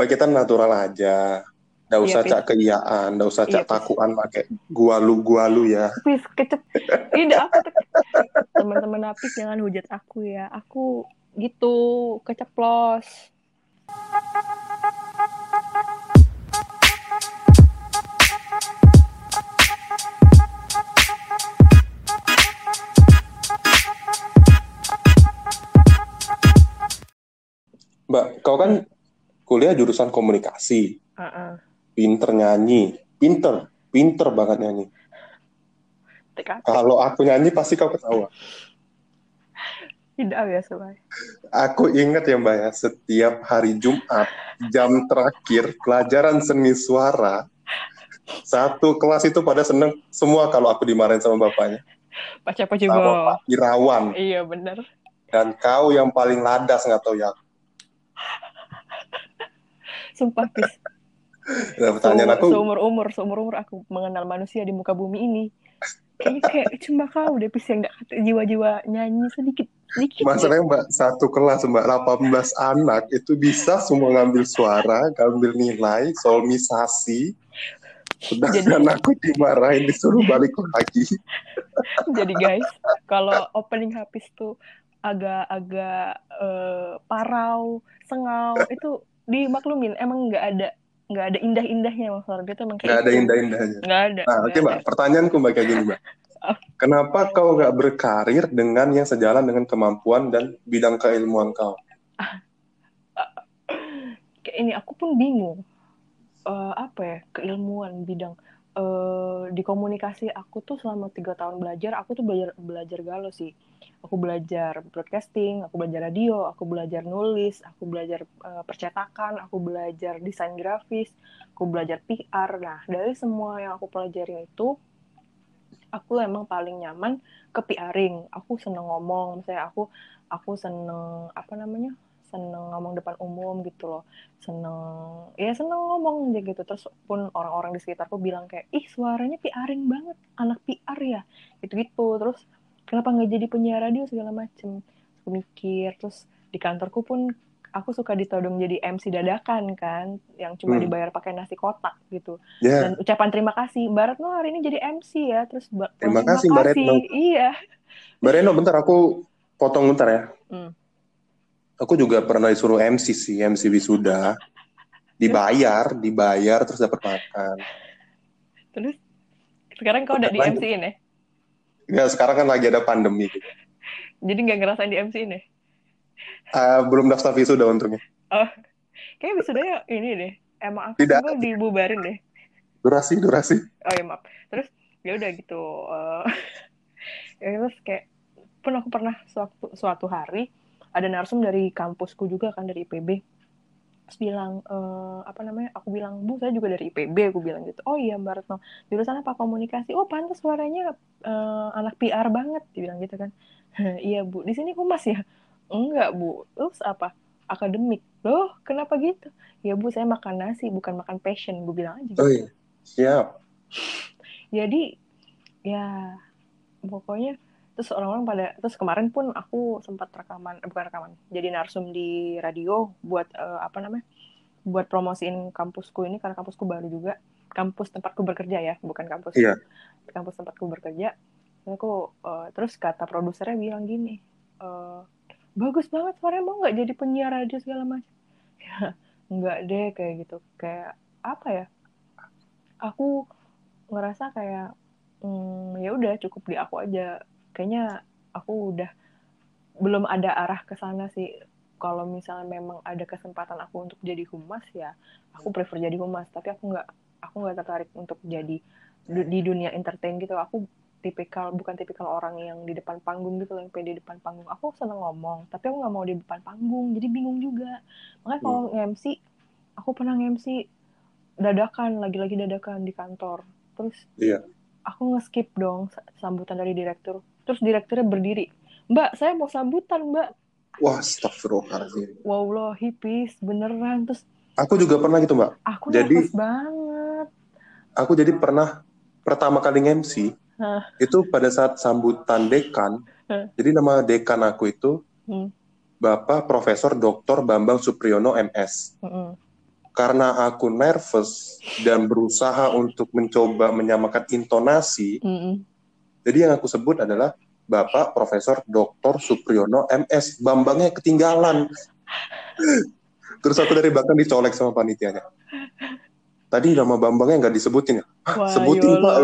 Mbak kita natural aja. Nggak Iya, usah Pis. cak keiaan, nggak usah Iya, cak Pis. takuan pakai gualu-gualu ya. Apis kecep. Ide aku. Teman-teman Apis jangan hujat aku ya. Aku gitu keceplos. Mbak, kau kan kuliah jurusan komunikasi, Heeh. pinter nyanyi, pinter, pinter banget nyanyi. Kalau aku nyanyi pasti kau ketawa. Tidak ya soalnya. Aku ingat ya Mbak ya, setiap hari Jumat, jam terakhir pelajaran seni suara, satu kelas itu pada seneng semua kalau aku dimarahin sama bapaknya, Pacar sama juga. Pak Irawan. Iya bener. Dan kau yang paling ladas nggak tahu ya. Sumpah Pis. Nah, pertanyaan aku, seumur umur seumur umur aku mengenal manusia di muka bumi ini kayaknya kayak cuma kau deh pis yang gak jiwa-jiwa nyanyi sedikit sedikit masalahnya Mbak, satu kelas Mbak, 18 anak itu bisa semua ngambil suara, ngambil nilai, solmisasi, sedangkan aku dimarahin disuruh balik lagi. jadi guys kalau opening habis tuh agak-agak eh, parau sengau itu dimaklumin emang nggak ada nggak ada indah-indahnya mas Warga itu emang Nggak ada itu. indah-indahnya. nggak ada Nah, oke Mbak, ada. pertanyaanku Mbak kayak gini Mbak. Kenapa kau nggak berkarir dengan yang sejalan dengan kemampuan dan bidang keilmuan kau? kayak ini aku pun bingung Eh, apa ya keilmuan bidang eh di komunikasi aku tuh selama tiga tahun belajar aku tuh belajar belajar galau sih. Aku belajar broadcasting aku belajar radio aku belajar nulis aku belajar eh, percetakan aku belajar desain grafis aku belajar PR nah dari semua yang aku pelajarin itu aku emang paling nyaman ke PRing aku seneng ngomong misalnya aku aku seneng apa namanya seneng ngomong depan umum gitu loh. Seneng ya seneng ngomong aja gitu. Terus pun orang-orang di sekitarku bilang kayak ih suaranya PRing banget anak PR ya? Gitu gitu terus kenapa nggak jadi penyiar radio segala macem? Aku mikir terus di kantorku pun aku suka ditodong jadi MC dadakan kan yang cuma Hmm. dibayar pakai nasi kotak gitu. Ya, dan ucapan terima kasih Mbak Retno hari ini jadi MC ya? Terus Terima langsung kasih, Mbak Retno. iya. Mbak Reno, bentar aku potong bentar ya. Hmm. Aku juga pernah disuruh MC sih, MC wisuda. Dibayar, dibayar terus dapat makan. terus sekarang kau udah di Lanjut. MC-in ya sekarang kan lagi ada pandemi. Gitu. jadi nggak ngerasain di MC-in ya Ah, belum daftar wisuda untungnya. Kayaknya wisudanya ini deh. Emang aku Tidak. dibubarin deh. Durasi, durasi. Oh ya maaf. Terus ya udah gitu. eh, ya terus kayak pun aku pernah suatu suatu hari ada narsum dari kampusku juga kan dari IPB. Terus bilang eh, apa namanya? Aku bilang bu saya juga dari IPB. Aku bilang gitu. Oh iya Mbak Retno. Jurusan apa komunikasi? Oh pantas suaranya eh, anak PR banget. Dibilang gitu kan. iya bu. Di sini humas ya? Enggak bu. Terus apa? Akademik. Loh kenapa gitu? Ya bu saya makan nasi bukan makan passion. Gue bilang aja. gitu Oh iya, siap. jadi ya pokoknya terus orang-orang pada terus kemarin pun aku sempat rekaman eh, bukan rekaman jadi narsum di radio buat eh, apa namanya buat promosiin kampusku ini karena kampusku baru juga. Kampus tempatku bekerja ya bukan kampus. Iya. kampus tempatku bekerja. Terus aku eh, terus kata produsernya bilang gini eh, bagus banget suaranya mau nggak jadi penyiar radio segala macam? Ya nggak deh kayak gitu. Kayak apa ya aku ngerasa kayak hmm, ya udah cukup di aku aja kayaknya aku udah belum ada arah ke sana sih. Kalau misalnya memang ada kesempatan aku untuk jadi humas ya aku prefer jadi humas. Tapi aku nggak aku nggak tertarik untuk jadi du- di dunia entertain gitu. Aku tipikal bukan tipikal orang yang di depan panggung gitu yang pede di depan panggung. Aku seneng ngomong tapi aku nggak mau di depan panggung. Jadi bingung juga. Makanya kalau nge-MC aku pernah nge-MC dadakan lagi-lagi dadakan di kantor. Terus Iya. aku nge-skip dong sa- sambutan dari direktur terus direkturnya berdiri mbak saya mau sambutan mbak Wah, astagfirullahaladzim. wow loh hipis beneran terus Aku juga pernah gitu, Mbak. aku Jadi- banget Aku jadi pernah pertama kali Hah. itu pada saat sambutan dekan. Jadi nama dekan aku itu Hmm. Bapak Profesor Dr. Bambang Supriyono MS. Mm-mm. karena aku nervous dan berusaha untuk mencoba menyamakan intonasi, Mm-mm. Jadi yang aku sebut adalah Bapak Profesor Dr. Supriyono MS. Bambangnya ketinggalan. Terus aku dari belakang dicolek sama panitianya. Tadi nama Bambangnya nggak disebutin ya? Wah, sebutin, Pak.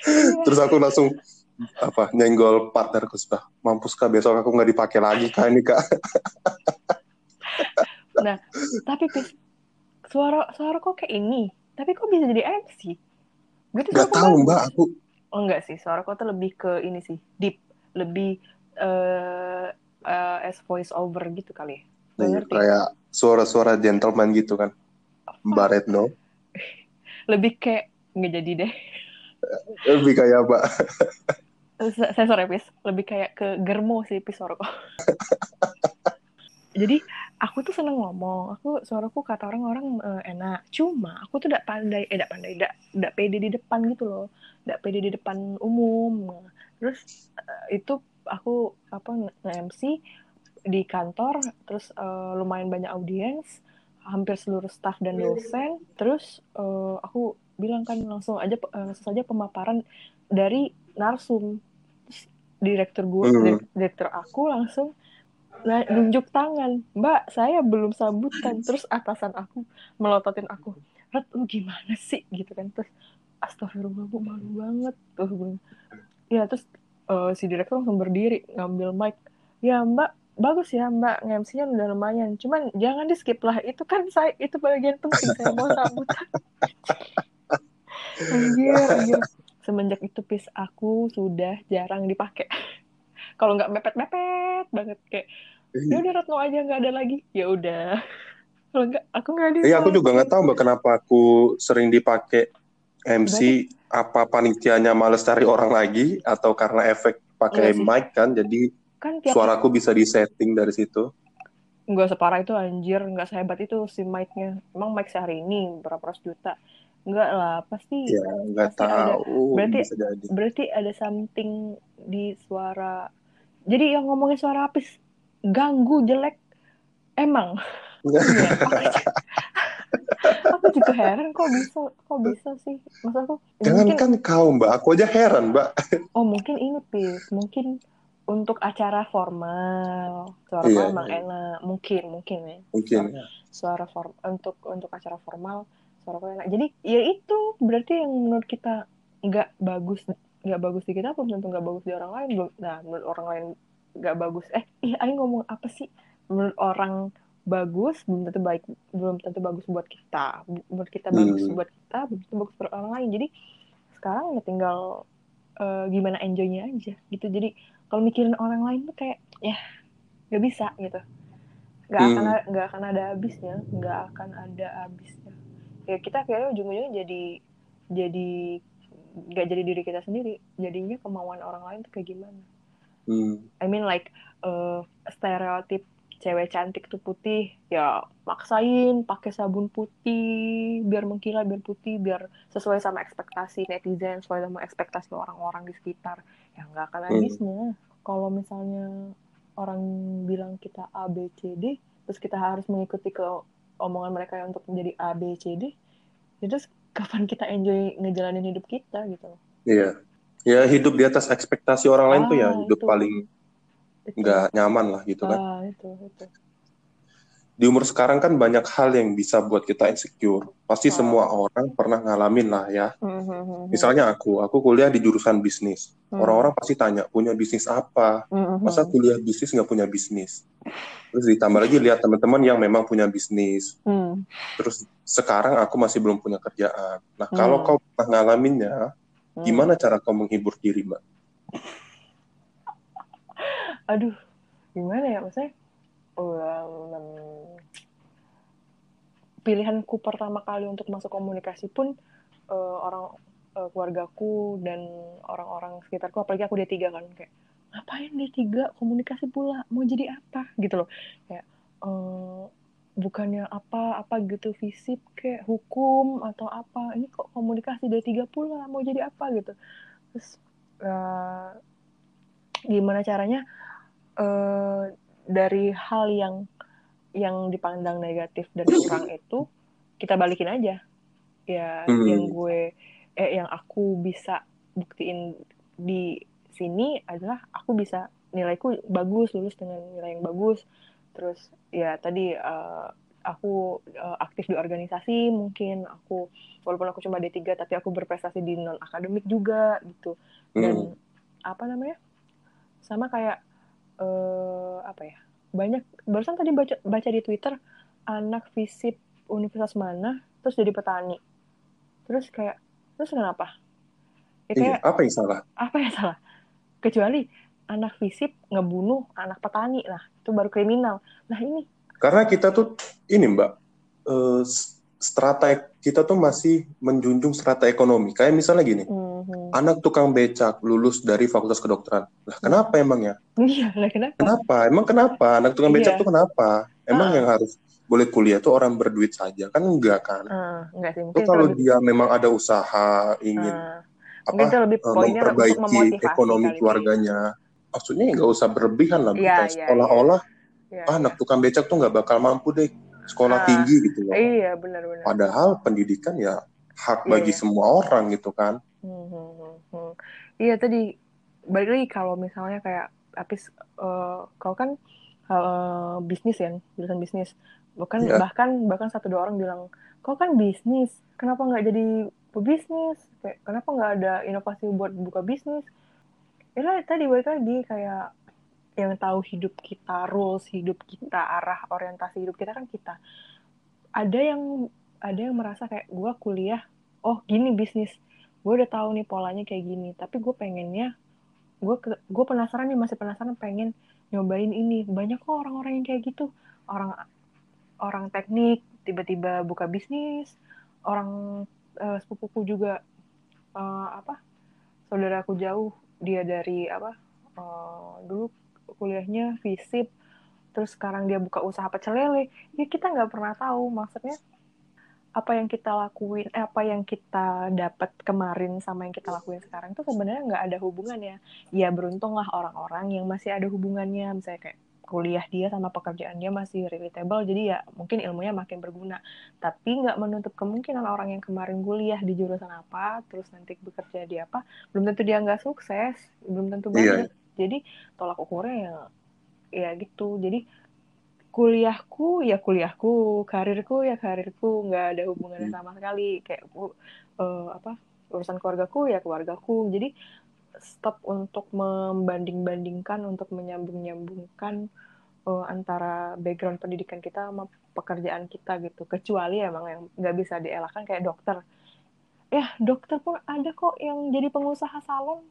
Terus aku langsung apa nyenggol partnerku sudah mampus kak besok aku nggak dipakai lagi kak ini kak Nah, tapi suara suara kok kayak ini, tapi kok bisa jadi MC? Gue tuh nggak suara kok tahu mbak aku Oh enggak sih, suara kok tuh lebih ke ini sih, deep, lebih eh eh, as voice over gitu kali ya. Gak Iya, kayak suara-suara gentleman gitu kan Mbak Retno Lebih kayak nggak jadi deh. lebih kayak mbak S- Sensor ya, Pis. Lebih kayak ke germo sih, Pis, suara kok. Jadi, aku tuh seneng ngomong. Aku, suaraku kata orang-orang eh, enak. Cuma, aku tuh tidak pandai, eh, tidak pandai, tidak tidak pede di depan gitu loh. Tidak pede di depan umum. Terus, eh, itu aku, apa, nge-MC di kantor, terus eh, lumayan banyak audiens, hampir seluruh staff dan dosen. Terus, eh, aku bilang kan langsung aja, eh, langsung saja pemaparan dari narsum Terus direktur gue direk- direktur aku langsung na- nunjuk tangan. Mbak saya belum sambutan terus atasan aku melototin aku. Rat lu gimana sih? Gitu kan. Terus astagfirullah bu malu banget. Tuh gue ya terus eh, si direktur langsung berdiri ngambil mic. Ya mbak bagus ya mbak. nge-MC-nya udah lumayan. Cuman jangan di skip lah. Itu kan saya itu bagian penting. Saya mau sambutan anjir anjir. Semenjak itu pis aku sudah jarang dipakai kalau nggak mepet-mepet banget kayak ya udah Retno aja nggak ada lagi. Ya udah. Kalau nggak aku nggak ada Iya aku juga nggak tahu mbak kenapa aku sering dipakai MC apa panitianya males cari orang lagi atau karena efek pakai Enggak mic kan jadi kan tiap suaraku bisa disetting dari situ. Nggak separah itu anjir nggak sehebat itu si mic-nya. Emang mic sehari ini berapa ratus juta? Nggak lah pasti ya nggak Pasti ada. tahu Berarti- bisa jadi. berarti ada something di suara jadi yang ngomongin suara apis ganggu jelek emang. Iya, aku, juga- heran kok bisa kok bisa sih? Maksud aku mungkin Jangankan kau mbak, aku aja heran mbak. oh mungkin ini pis. Mungkin untuk acara formal. Suara Iya. emang enak. Mungkin mungkin ya. Mungkin. suara form untuk untuk acara formal suara enak. Jadi ya itu berarti yang menurut kita nggak bagus nggak bagus di kita belum tentu nggak bagus di orang lain. Nah menurut orang lain nggak bagus. Eh ih Aing ngomong apa sih? Menurut orang bagus belum tentu baik belum tentu bagus buat kita. Menurut kita bagus Hmm. buat kita belum tentu bagus buat orang lain. Jadi sekarang ya tinggal eh, gimana enjoynya aja gitu. Jadi kalau mikirin orang lain tuh kayak ya nggak bisa gitu. Nggak akan Hmm. a- nggak akan ada habisnya nggak akan ada habisnya. Ya kita kayaknya ujung-ujungnya jadi jadi nggak jadi diri kita sendiri jadinya kemauan orang lain tuh kayak gimana Hmm. I mean like eh, stereotip cewek cantik tuh putih ya maksain pakai sabun putih biar mengkilat biar putih biar sesuai sama ekspektasi netizen sesuai sama ekspektasi orang-orang di sekitar ya nggak akan Hmm. habisnya kalau misalnya orang bilang kita A B C D terus kita harus mengikuti ke omongan mereka untuk menjadi A B C D ya terus kapan kita enjoy ngejalanin hidup kita gitu Iya. Ya hidup di atas ekspektasi orang lain tuh ya Ah, hidup itu. paling nggak nyaman lah gitu kan. ah itu itu Di umur sekarang kan banyak hal yang bisa buat kita insecure. Pasti Ah. semua orang pernah ngalamin lah ya. Mhm, Misalnya aku, aku kuliah di jurusan bisnis. Hmm. Orang-orang pasti tanya, punya bisnis apa? Mhm. Masa kuliah bisnis nggak punya bisnis? Terus ditambah lagi lihat teman-teman yang memang punya bisnis. Hmm. Terus sekarang aku masih belum punya kerjaan. Nah, kalau Hmm. kau pernah ngalaminnya, Hmm. gimana cara kau menghibur diri, Mbak? Aduh, gimana ya maksudnya? Um, pilihanku pertama kali untuk masuk komunikasi pun eh, orang eh, keluargaku dan orang-orang sekitarku, apalagi aku D3 kan kayak ngapain D3 komunikasi pula mau jadi apa? Gitu loh. Kayak eh, bukannya apa apa gitu fisip kayak hukum atau apa ini kok komunikasi D3 pula mau jadi apa? Gitu. Terus eh, gimana caranya? Eh, dari hal yang yang dipandang negatif dan kurang itu kita balikin aja. Ya Hmm. yang gue eh yang aku bisa buktiin di sini adalah aku bisa nilaiku bagus lulus dengan nilai yang bagus. Terus ya tadi eh, aku eh, aktif di organisasi mungkin aku walaupun aku cuma D3 tapi aku berprestasi di non akademik juga gitu. Dan Hmm. apa namanya? Sama kayak eh apa ya banyak barusan tadi baca baca di Twitter anak visip universitas mana terus jadi petani. Terus kayak terus kenapa? Ya Iya, kayak apa yang salah? apa ya salah? Kecuali anak visip ngebunuh anak petani lah itu baru kriminal. Nah ini Karena kita tuh ini Mbak, eh, strata kita tuh masih menjunjung strata ekonomi. Kayak misalnya gini, mhm. anak tukang becak lulus dari Fakultas Kedokteran. Lah kenapa emangnya? iya lah kenapa Kenapa? Emang kenapa? Anak tukang becak Iya. tuh kenapa? Emang Ah. yang harus boleh kuliah tuh orang berduit saja? Kan enggak kan? Ah, enggak sih mungkin kalau lebih dia memang ada usaha ingin ah, mungkin itu apa lebih eh, memperbaiki ekonomi kali keluarganya. Maksudnya nggak usah berlebihan lah Iya, kita iya, seolah-olah ya, ah, anak tukang becak tuh nggak bakal mampu deh sekolah Ah. tinggi gitu loh. iya benar-benar Padahal pendidikan ya hak Iya, bagi iya. semua orang gitu kan. Hmm, hmm, hmm, hmm. Iya tadi balik lagi kalau misalnya kayak Apis eh, kau kan eh, bisnis ya jurusan bisnis bahkan Iya. bahkan bahkan satu dua orang bilang kau kan bisnis kenapa nggak jadi pebisnis kayak kenapa nggak ada inovasi buat buka bisnis ya tadi balik lagi kayak yang tahu hidup kita rules hidup kita arah orientasi hidup kita kan kita. Ada yang ada yang merasa kayak gue kuliah oh gini bisnis gue udah tahu nih polanya kayak gini tapi gue pengennya gue gue penasaran nih masih penasaran pengen nyobain ini. Banyak kok orang-orang yang kayak gitu. Orang orang teknik tiba-tiba buka bisnis orang eh, sepupuku juga eh, apa saudaraku jauh dia dari apa eh, dulu kuliahnya visip terus sekarang dia buka usaha pecel lele ya kita nggak pernah tahu maksudnya apa yang kita lakuin, eh, apa yang kita dapat kemarin sama yang kita lakuin sekarang itu sebenarnya nggak ada hubungannya. Ya beruntunglah orang-orang yang masih ada hubungannya, misalnya kayak kuliah dia sama pekerjaan dia masih relatable, jadi ya mungkin ilmunya makin berguna. Tapi nggak menutup kemungkinan orang yang kemarin kuliah di jurusan apa, terus nanti bekerja di apa, belum tentu dia nggak sukses, belum tentu Iya. banyak. Jadi tolak ukurnya ya, ya gitu. Jadi kuliahku ya kuliahku, karirku ya karirku, nggak ada hubungannya Hmm. sama sekali. Kayak uh, apa urusan keluargaku ya keluargaku. Jadi stop untuk membanding-bandingkan, untuk menyambung-nyambungkan eh, antara background pendidikan kita sama pekerjaan kita gitu. Kecuali emang yang nggak bisa dielakkan kayak dokter. Ya dokter pun ada kok yang jadi pengusaha salon.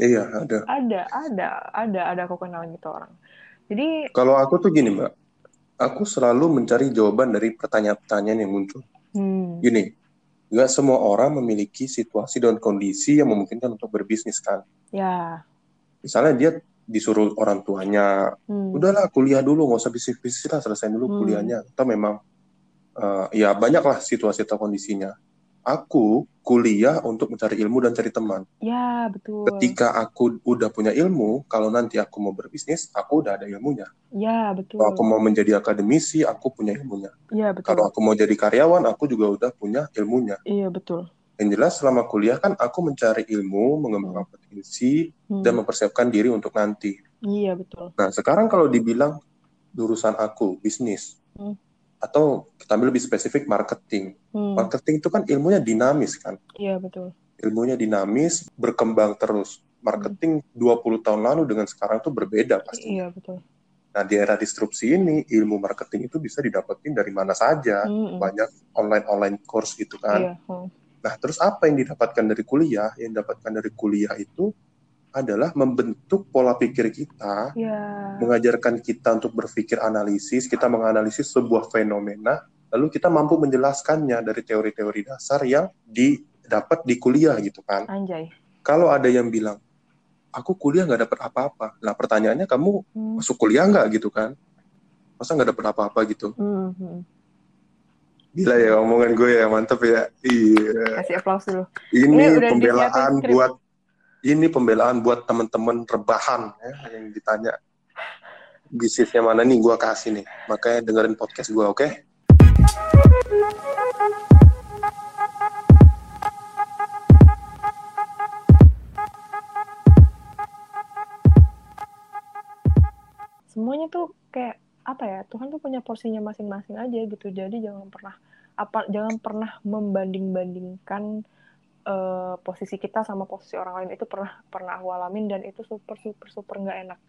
Iya, ada. Ada, ada, ada, ada aku kenal gitu orang. Jadi Kalau aku tuh gini, Mbak. Aku selalu mencari jawaban dari pertanyaan-pertanyaan yang muncul. hmm, Gini, nggak semua orang memiliki situasi dan kondisi yang memungkinkan untuk berbisnis kan. ya, Misalnya dia disuruh orang tuanya, hmm, udahlah kuliah dulu, nggak usah bisnis-bisnis lah, selesaiin dulu Hmm. kuliahnya. Atau memang, eh, ya banyaklah situasi atau kondisinya. Aku kuliah untuk mencari ilmu dan cari teman. ya betul. Ketika aku udah punya ilmu, kalau nanti aku mau berbisnis, aku udah ada ilmunya. Ya betul. Kalau aku mau menjadi akademisi, aku punya ilmunya. Ya betul. Kalau aku mau jadi karyawan, aku juga udah punya ilmunya. Iya betul. Yang jelas selama kuliah kan aku mencari ilmu, mengembangkan potensi, Hmm, dan mempersiapkan diri untuk nanti. Iya betul. Nah, sekarang kalau dibilang jurusan aku, bisnis, Hmm. Atau kita ambil lebih spesifik marketing. Hmm, Marketing itu kan ilmunya dinamis kan. Iya betul. Ilmunya dinamis, berkembang terus. Marketing 20 tahun lalu dengan sekarang tuh berbeda pasti. Iya betul. Nah, di era disrupsi ini, ilmu marketing itu bisa didapetin dari mana saja. Hmm, hmm. Banyak online-online course gitu kan. Iya. hmm. Nah, terus apa yang didapatkan dari kuliah? Yang didapatkan dari kuliah itu adalah membentuk pola pikir kita, Iya. mengajarkan kita untuk berpikir analisis, kita menganalisis sebuah fenomena, lalu kita mampu menjelaskannya dari teori-teori dasar yang didapat di kuliah gitu kan. Anjay. Kalau ada yang bilang, aku kuliah nggak dapat apa-apa. Nah, pertanyaannya kamu Hmm, masuk kuliah nggak gitu kan? Masa nggak dapat apa-apa gitu? hmm. Gila ya omongan gue ya, mantep ya. Iya. Kasih aplaus dulu. Ini Ini udah pembelaan buat ini pembelaan buat teman-teman rebahan ya, yang ditanya. bisnisnya mana nih gue kasih nih makanya dengerin podcast gue oke okay? semuanya tuh kayak apa ya Tuhan tuh punya porsinya masing-masing aja gitu jadi jangan pernah apa jangan pernah membanding-bandingkan uh, posisi kita sama posisi orang lain itu pernah pernah aku alamin dan itu super super super nggak enak